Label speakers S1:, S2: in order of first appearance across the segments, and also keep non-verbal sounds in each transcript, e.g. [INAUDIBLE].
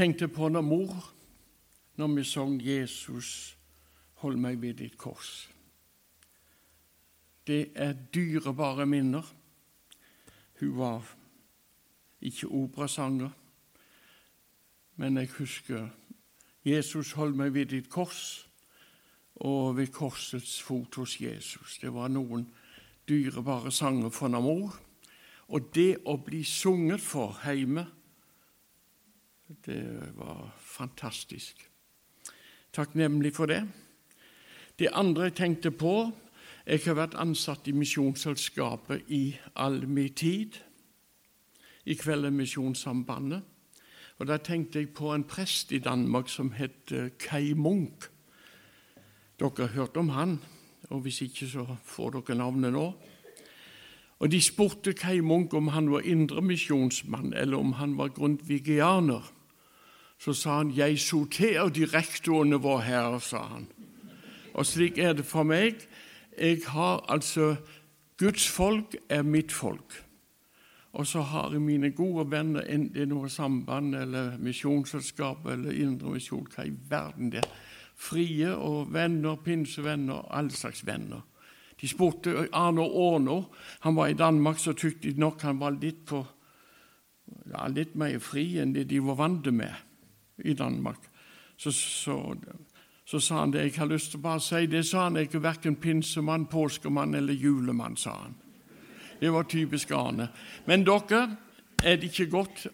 S1: tenkte på når mor, når vi sang 'Jesus, hold meg ved ditt kors'. Det er dyrebare minner. Hun var ikke operasanger, men jeg husker 'Jesus, hold meg ved ditt kors', og ved korsets fot hos Jesus. Det var noen dyrebare sanger for mor. Og det å bli sunget for hjemme det var fantastisk. Takknemlig for det. Det andre jeg tenkte på Jeg har vært ansatt i Misjonsselskapet i all min tid. I kveld er Misjonssambandet. Og Da tenkte jeg på en prest i Danmark som het eh, Kai Munch. Dere har hørt om han, og hvis ikke så får dere navnet nå. Og De spurte Kai Munch om han var indremisjonsmann, eller om han var grundvigianer. Så sa han 'Jeg sorterer direktorene våre herre', sa han. Og slik er det for meg. Jeg har altså Guds folk er mitt folk. Og så har jeg mine gode venner, enten det er noe samband eller misjonsselskap eller indremisjon, hva i verden det er. Frie og venner, pinsevenner, alle slags venner. De spurte Arne Aarno. Han var i Danmark, så tykte de nok han var litt, på, ja, litt mer fri enn det de var vant med i Danmark. Så, så, så, sa han det. Jeg har lyst til å bare si det, sa han. Jeg er verken pinsemann, påskemann eller julemann, sa han. Det var typisk Arne. Men dere er det ikke godt.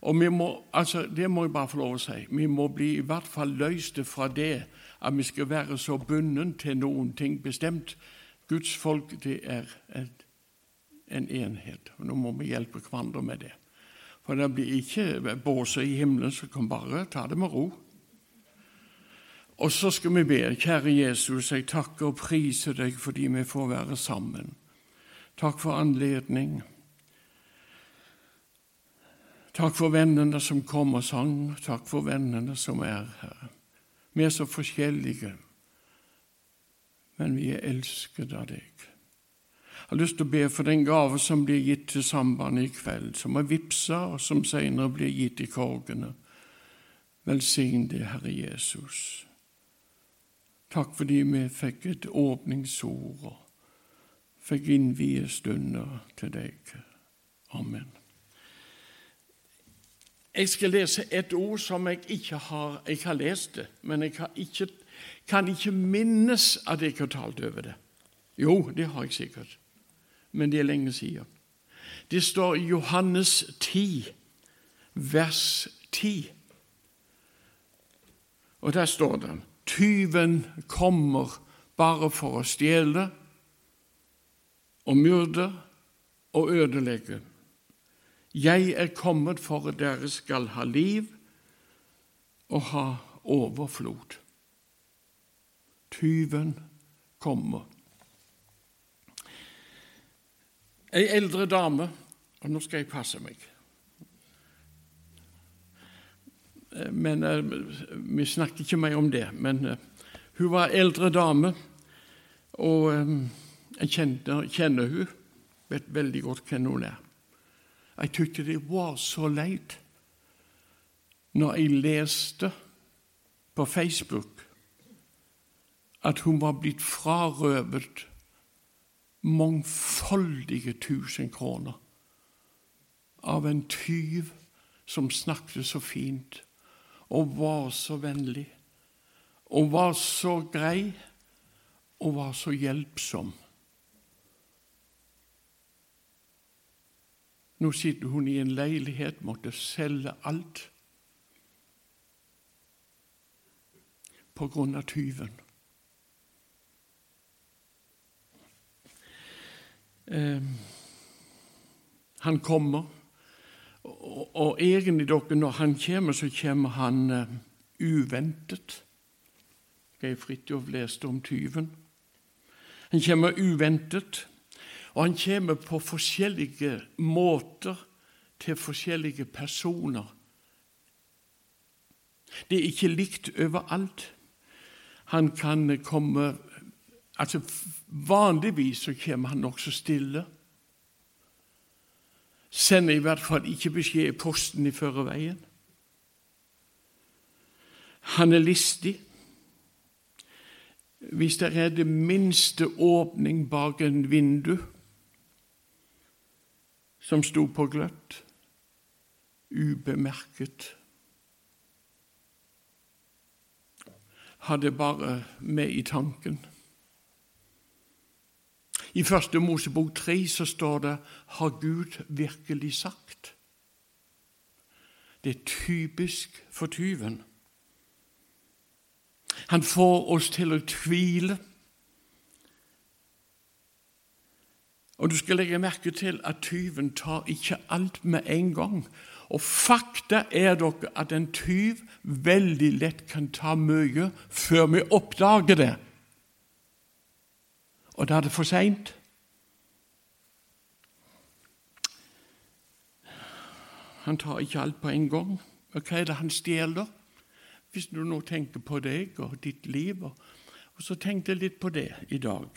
S1: Og vi må, altså, Det må jeg bare få lov å si. Vi må bli i hvert fall løste fra det at vi skal være så bundet til noen ting bestemt. Guds folk det er et, en enhet. og Nå må vi hjelpe hverandre med det. For det blir ikke båser i himmelen, så kan bare ta det med ro. Og så skal vi be. Kjære Jesus, jeg takker og priser deg fordi vi får være sammen. Takk for anledning. Takk for vennene som kom og sang. Takk for vennene som er her. Vi er så forskjellige, men vi er elsket av deg. Jeg har lyst til å be for den gave som blir gitt til sambandet i kveld, som er vippsa, og som senere blir gitt i korgene. Velsign det, Herre Jesus. Takk fordi vi fikk et åpningsord og fikk innvie stunder til deg. Amen. Jeg skal lese et ord som jeg ikke har Jeg har lest det, men jeg ikke, kan ikke minnes at jeg har talt over det. Jo, det har jeg sikkert men det er lenge siden. Det står i Johannes 10, vers 10. Og der står det tyven kommer bare for å stjele og myrde og ødelegge. Jeg er kommet for at dere skal ha liv og ha overflod. Tyven kommer. Ei eldre dame og Nå skal jeg passe meg. Eh, men uh, Vi snakker ikke mer om det. Men uh, hun var eldre dame, og jeg kjenner, kjenner hun, vet veldig godt hvem hun er. Jeg tykte det var så leit når jeg leste på Facebook at hun var blitt frarøvet mangfoldige tusen kroner av en tyv som snakket så fint og var så vennlig og var så grei og var så hjelpsom. Nå sitter hun i en leilighet, måtte selge alt på grunn av tyven. Eh, han kommer. Og, og, egentlig, dere, når han kommer, så kommer han eh, uventet. Geir Fridtjof leste om tyven. Han kommer uventet, og han kommer på forskjellige måter til forskjellige personer. Det er ikke likt overalt. Han kan komme Altså, Vanligvis så kommer han nokså stille. Sender i hvert fall ikke beskjed i posten i førerveien. Han er listig. Hvis det er det minste åpning bak en vindu som sto på gløtt, ubemerket Hadde bare med i tanken. I første Mosebok tre så står det 'Har Gud virkelig sagt'? Det er typisk for tyven. Han får oss til å tvile. Og du skal legge merke til at tyven tar ikke alt med en gang. Og fakta er dere at en tyv veldig lett kan ta mye før vi oppdager det. Og da er det for seint. Han tar ikke alt på en gang. Og hva er det han stjeler? Hvis du nå tenker på deg og ditt liv, og så tenkte jeg litt på det i dag.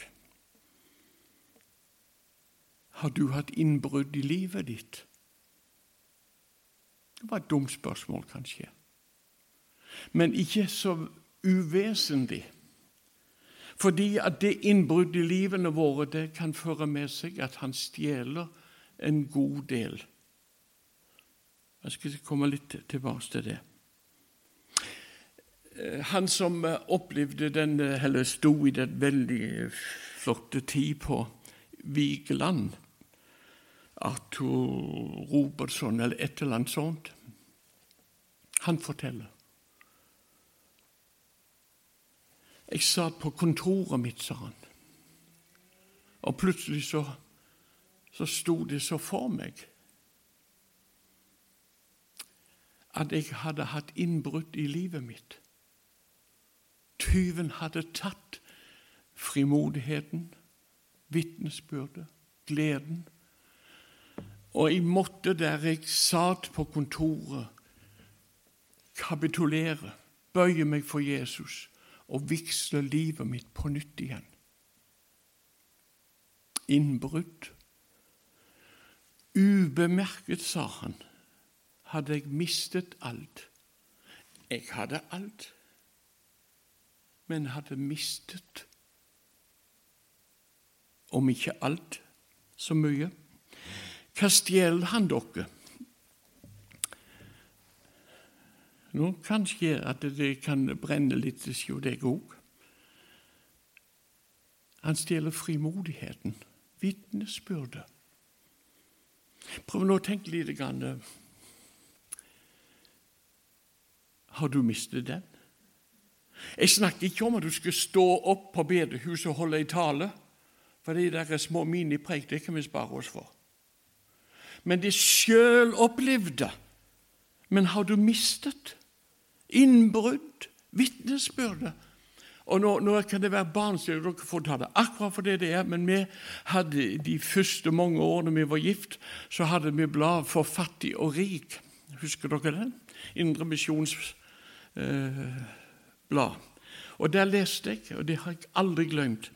S1: Har du hatt innbrudd i livet ditt? Det var et dumt spørsmål, kanskje. Men ikke så uvesentlig. Fordi at det innbruddet i livene våre det kan føre med seg at han stjeler en god del. Jeg skal komme litt tilbake til det. Eh, han som eh, opplevde den, eh, eller sto i den veldig flotte tid på Vigeland, Arthur Robertson eller et eller annet sånt, han forteller. Jeg satt på kontoret mitt, sa han, og plutselig så, så sto det så for meg at jeg hadde hatt innbrudd i livet mitt. Tyven hadde tatt frimodigheten, vitnesbyrdet, gleden. Og jeg måtte, der jeg satt på kontoret, kapitulere, bøye meg for Jesus og vigsle livet mitt på nytt igjen. Innbrudd. Ubemerket, sa han hadde jeg mistet alt. Jeg hadde alt, men hadde mistet om ikke alt, så mye. Hva stjeler han dere? Nå kanskje at det kan brenne litt hos deg òg. Han stjeler frimodigheten, vitnesbyrdet. Prøv nå å tenke litt Har du mistet den? Jeg snakker ikke om at du skal stå opp på bedehuset og holde en tale, for de der små minipreik det kan vi spare oss for. Men det sjølopplevde. Men har du mistet? Innbrudd? Vitnesbyrde? Og nå, nå, kan det være barnslig, dere får ta det akkurat for det det er, men vi hadde de første mange årene vi var gift, så hadde vi blad for fattig og rik. Husker dere det? Indre misjons eh. Og Der leste jeg, og det har jeg aldri glemt.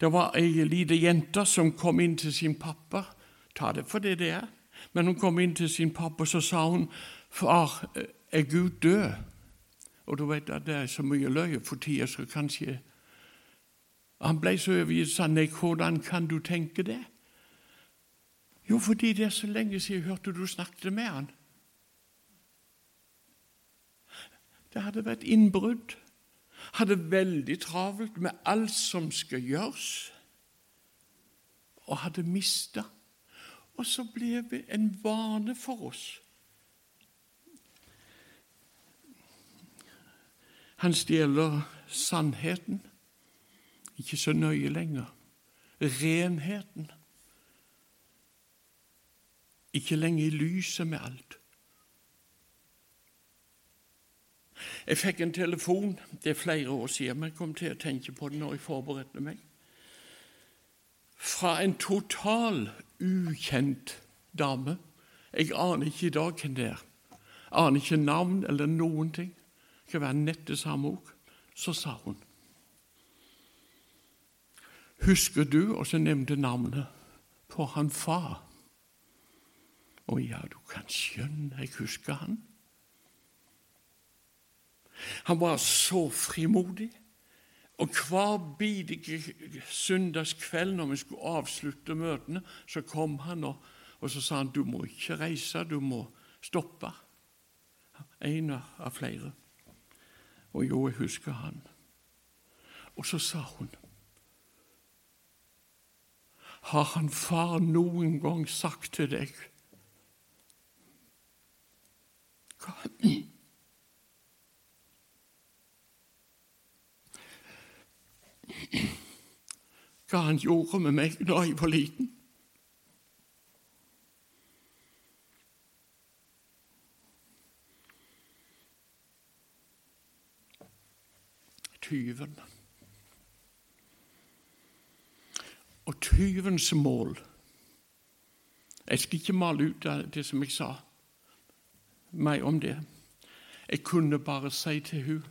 S1: Det var ei lita jente som kom inn til sin pappa. Ta det for det det er. Men hun kom inn til sin pappa, og så sa hun, 'Far, er Gud død?' Og du vet at det er så mye løye for tida, så kanskje Han ble så overgitt sa nei, hvordan kan du tenke det? Jo, fordi det er så lenge siden jeg hørte du snakket med han. Det hadde vært innbrudd. Hadde veldig travelt med alt som skal gjøres, og hadde mista. Og så ble det en vane for oss. Han stjeler sannheten, ikke så nøye lenger. Renheten. Ikke lenger i lyset med alt. Jeg fikk en telefon det er flere år siden, jeg kom til å tenke på det når jeg forberedte meg. Fra en total ukjent dame. Jeg aner ikke i dag hvem det er. Aner ikke navn eller noen ting. Det kan være nett det samme òg. Så sa hun Husker du Og så nevnte navnet på han far. Å ja, du kan skjønne, jeg husker han. Han var så frimodig. Og hver bidige søndagskveld når vi skulle avslutte møtene, så kom han og, og så sa han, du må ikke reise, du må stoppe. En av flere. Og jo, jeg husker han. Og så sa hun Har han far noen gang sagt til deg hva, hva han gjorde med meg da jeg var liten? Tyven. Og tyvens mål Jeg skal ikke male ut det som jeg sa, meg om det. Jeg kunne bare si til hun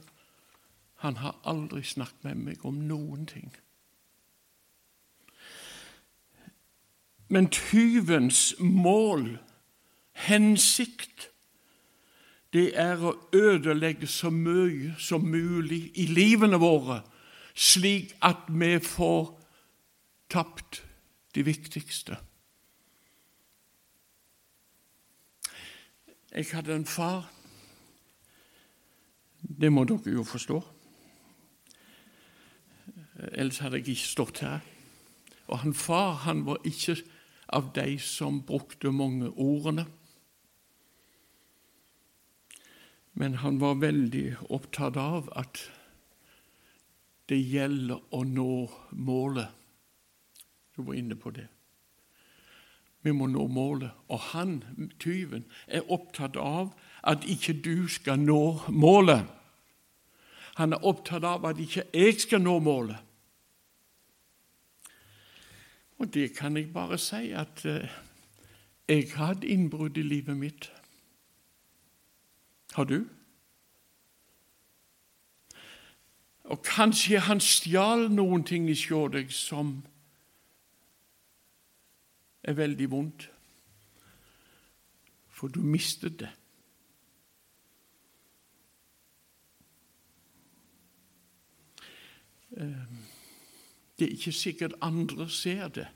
S1: han har aldri snakket med meg om noen ting. Men tyvens mål, hensikt, det er å ødelegge så mye som mulig i livene våre, slik at vi får tapt det viktigste. Jeg hadde en far Det må dere jo forstå. Ellers hadde jeg ikke stått her. Og han far han var ikke av de som brukte mange ordene. Men han var veldig opptatt av at det gjelder å nå målet. Du var inne på det. Vi må nå målet. Og han, tyven, er opptatt av at ikke du skal nå målet. Han er opptatt av at ikke jeg skal nå målet. Og det kan jeg bare si at eh, jeg hatt innbrudd i livet mitt. Har du? Og kanskje han stjal noen ting i deg som er veldig vondt, for du mistet det. Um, det er ikke sikkert andre ser det,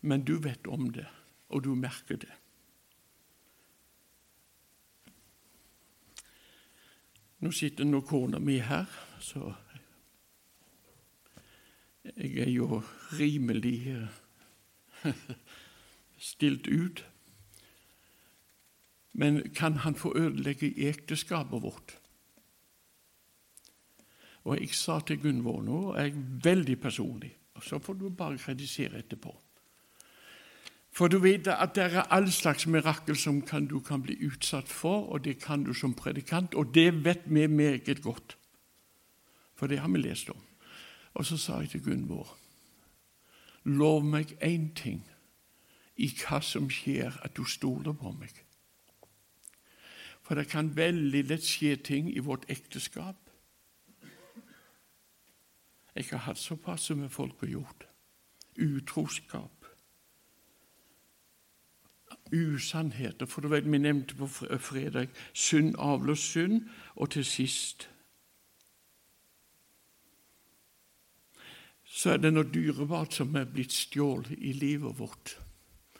S1: men du vet om det, og du merker det. Nå sitter nå kona mi her, så jeg er jo rimelig eh, [LAUGHS] stilt ut. Men kan han få ødelegge ekteskapet vårt? Og jeg sa til Gunvor nå, og jeg er veldig personlig, og så får du bare kritisere etterpå. For du vet at det er all slags mirakel som kan, du kan bli utsatt for, og det kan du som predikant, og det vet vi meget godt. For det har vi lest om. Og så sa jeg til Gunvor Lov meg én ting i hva som skjer, at du stoler på meg. For det kan veldig lett skje ting i vårt ekteskap jeg har hatt såpass med folk har gjort. Utroskap. Usannheter. For du vet, vi nevnte på fredag synd avler synd, og til sist så er det noe dyrebart som er blitt stjålet i livet vårt.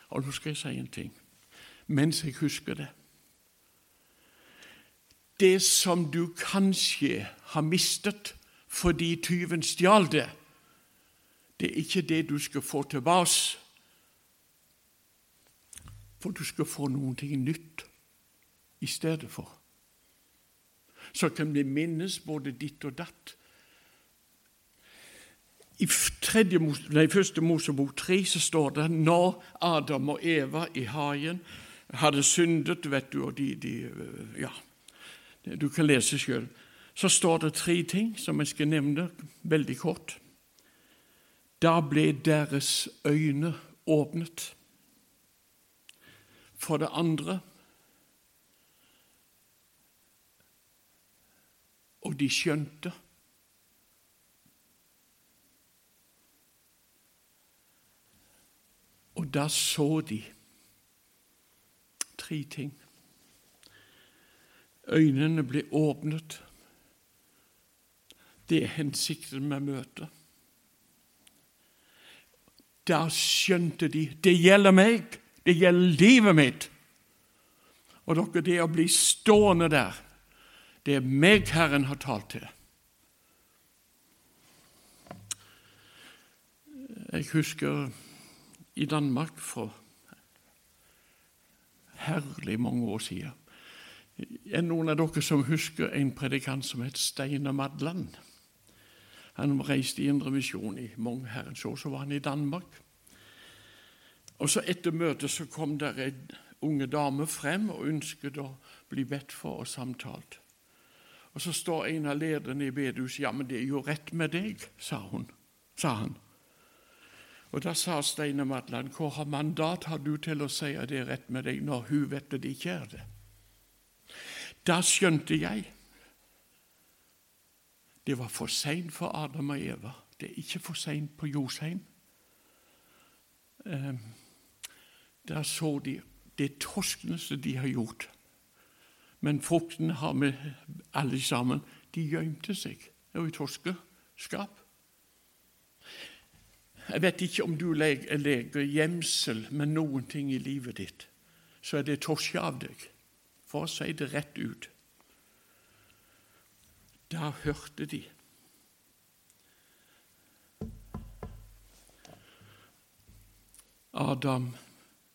S1: Og nå skal jeg si en ting mens jeg husker det. Det som du kanskje har mistet, fordi tyven stjal det. Det er ikke det du skal få tilbake, for du skal få noen ting nytt i stedet for. Så kan vi minnes både ditt og datt. I tredje, nei, første Mosebok tre står det når Adam og Eva i hagen hadde syndet vet du, og de, de Ja, du kan lese sjøl så står det tre ting som jeg skal nevne veldig kort. Da ble deres øyne åpnet. For det andre Og de skjønte. Og da så de tre ting. Øynene ble åpnet. Det er hensikten med møtet. Da skjønte de det gjelder meg, det gjelder livet mitt. Og dere, det å bli stående der, det er meg Herren har talt til. Jeg husker i Danmark for herlig mange år siden. Er noen av dere som husker en predikant som het Steinar Madland? Han reiste i Indremisjon i mange herrens år. Så var han i Danmark. Og så Etter møtet så kom der en unge dame frem og ønsket å bli bedt for og samtalt. Og Så står en av lederne i bedehuset ja, men det er jo rett med deg, sa, hun, sa han. Og Da sa Steinar Madland, hvor mandat har du til å si at det er rett med deg, når hun vet at det ikke er det? Da skjønte jeg det var for seint for Adam og Eva. Det er ikke for seint på Josheim. Eh, der så de det torskneste de har gjort. Men frukten har vi alle sammen. De gjemte seg Det i torskeskap. Jeg vet ikke om du leger gjemsel med noen ting i livet ditt, så er det torske av deg, for å si det rett ut. Da hørte de. Adam,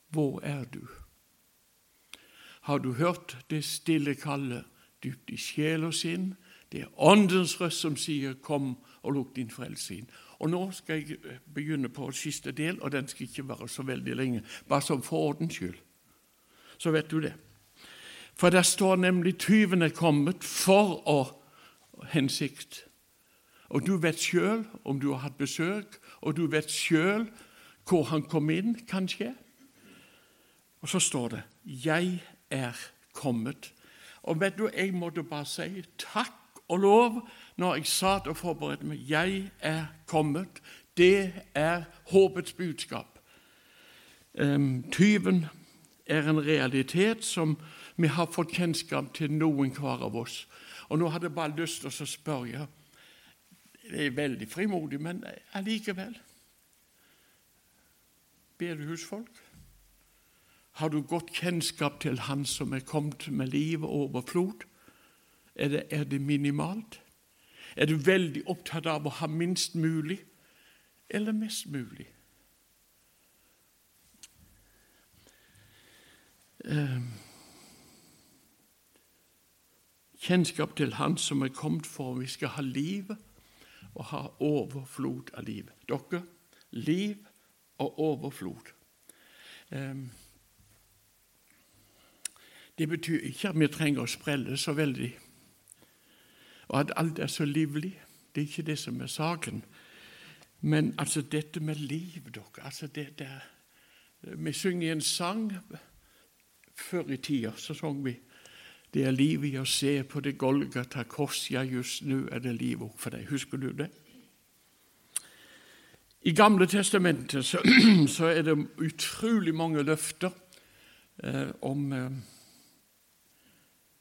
S1: hvor er du? Har du hørt det stille kallet dypt i sjel og sinn? Det er Åndens røst som sier 'Kom og lukk din frelse inn'. Og Nå skal jeg eh, begynne på siste del, og den skal ikke være så veldig lenge. Bare som for ordens skyld. Så vet du det. For der står nemlig tyven er kommet for å hensikt. Og du vet sjøl om du har hatt besøk, og du vet sjøl hvor han kom inn, kanskje. Og så står det 'Jeg er kommet'. Og vet du, jeg måtte bare si takk og lov når jeg satt og forberedte meg. 'Jeg er kommet'. Det er håpets budskap. Tyven er en realitet som vi har fått kjennskap til, noen hver av oss. Og nå hadde jeg bare lyst til å spørre Det er veldig frimodig, men allikevel Bedehusfolk, har du godt kjennskap til Han som er kommet med liv og overflod? Er det, er det minimalt? Er du veldig opptatt av å ha minst mulig eller mest mulig? Uh, kjennskap til Han som er kommet for at vi skal ha liv og ha overflod av liv. Dere, liv og overflod. Ehm, det betyr ikke at vi trenger å sprelle så veldig, og at alt er så livlig. Det er ikke det som er saken. Men altså dette med liv, dere altså det der, Vi synger en sang Før i tida så sang vi det er liv i å se på det Golgata kors, ja, just nå er det liv òg for deg. Husker du det? I Gamle testamentet så, [CLEARS THROAT] så er det utrolig mange løfter eh, om eh,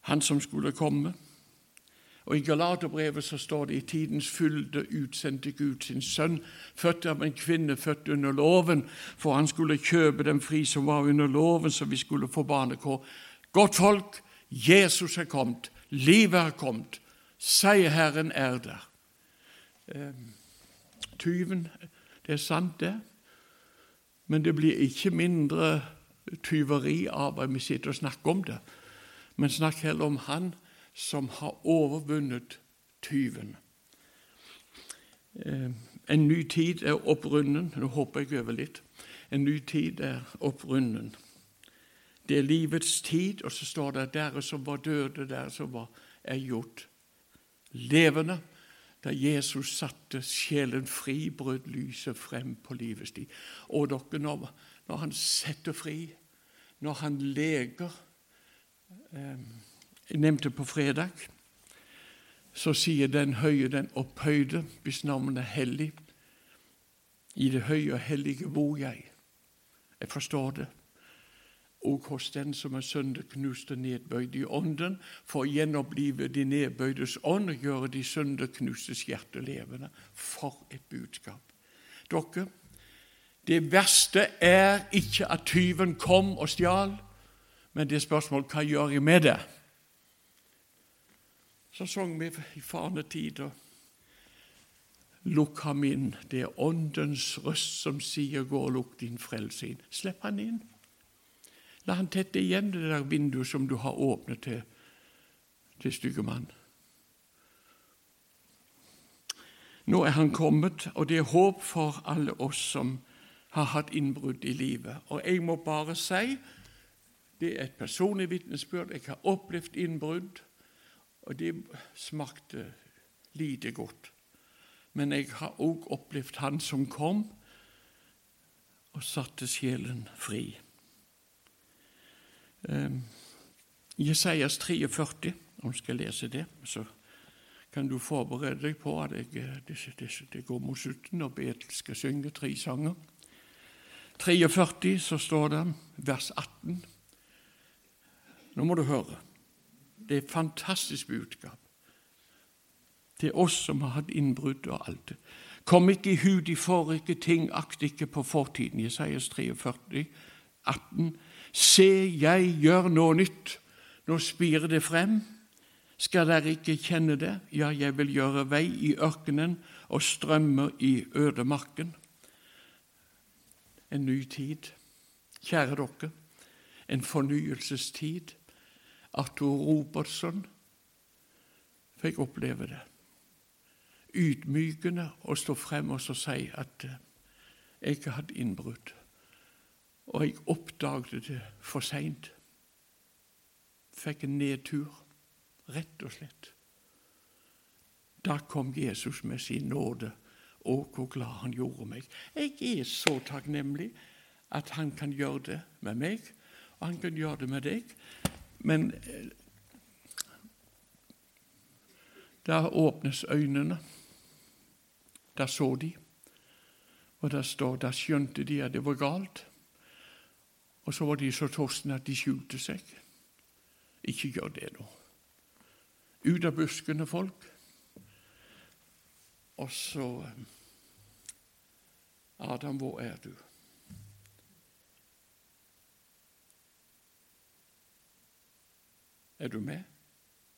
S1: han som skulle komme. Og I Galaterbrevet så står det i tidens fylde utsendte Gud sin sønn, født av en kvinne født under loven, for han skulle kjøpe dem fri som var under loven, så vi skulle få barnekår. Godt folk, Jesus er kommet, livet er kommet, seierherren er der. Eh, tyven, det er sant, det, men det blir ikke mindre tyveri av at vi sitter og snakker om det, men snakk heller om Han som har overvunnet tyven. Eh, en ny tid er opprunden. Nå håper jeg over litt. En ny tid er opprunden. Det er livets tid, og så står det dere som var døde, dere som var, er gjort levende. Da Jesus satte sjelen fri, brøt lyset frem på livets tid. Og dere, når, når han setter fri, når han leger Jeg nevnte på fredag så sier den høye, den opphøyde, hvis navnet er hellig. I det høye og hellige bor jeg. Jeg forstår det og hos den som er sønderknust og nedbøyd i ånden, for å gjenopplive de nedbøydes ånd og gjøre de sønderknustes hjerte levende. For et budskap! Dere, det verste er ikke at tyven kom og stjal, men det er spørsmål hva gjør jeg med det? Så sang vi i farne tider. Lukk ham inn. Det er Åndens røst som sier 'gå og lukk din frelse inn'. Slipp han inn. La han tette igjen det der vinduet som du har åpnet til, til stygge mann. Nå er han kommet, og det er håp for alle oss som har hatt innbrudd i livet. Og jeg må bare si det er et personlig vitnesbyrd. Jeg har opplevd innbrudd, og det smakte lite godt. Men jeg har òg opplevd Han som kom og satte sjelen fri. Ehm, Jesajas 43, om jeg skal lese det, så kan du forberede deg på at jeg, eh, det, det, det går mot slutten, og Betel skal synge tre sanger. 43 så står det vers 18. Nå må du høre. Det er et fantastisk budskap. Er oss som har hatt innbrudd og alt. Kom ikke i hu de forrige ting, akt ikke på fortiden. Jesajas 43, 18. Se, jeg gjør noe nytt. Nå spirer det frem. Skal dere ikke kjenne det? Ja, jeg vil gjøre vei i ørkenen og strømmer i ødemarken. En ny tid. Kjære dere, en fornyelsestid. Arthur Robertson fikk oppleve det. Ydmykende å stå frem og si at eh, jeg ikke hadde innbrudd og jeg oppdaget det for seint. Fikk en nedtur, rett og slett. Da kom Jesus med sin nåde. Å, hvor glad han gjorde meg. Jeg er så takknemlig at han kan gjøre det med meg, og han kan gjøre det med deg. Men der da åpnes øynene. Da så de, og der står da skjønte de at det var galt. Og så var de så tostne at de skjulte seg. Ikke gjør det nå. Ut av buskene, folk. Og så eh, Adam, hvor er du? Er du med?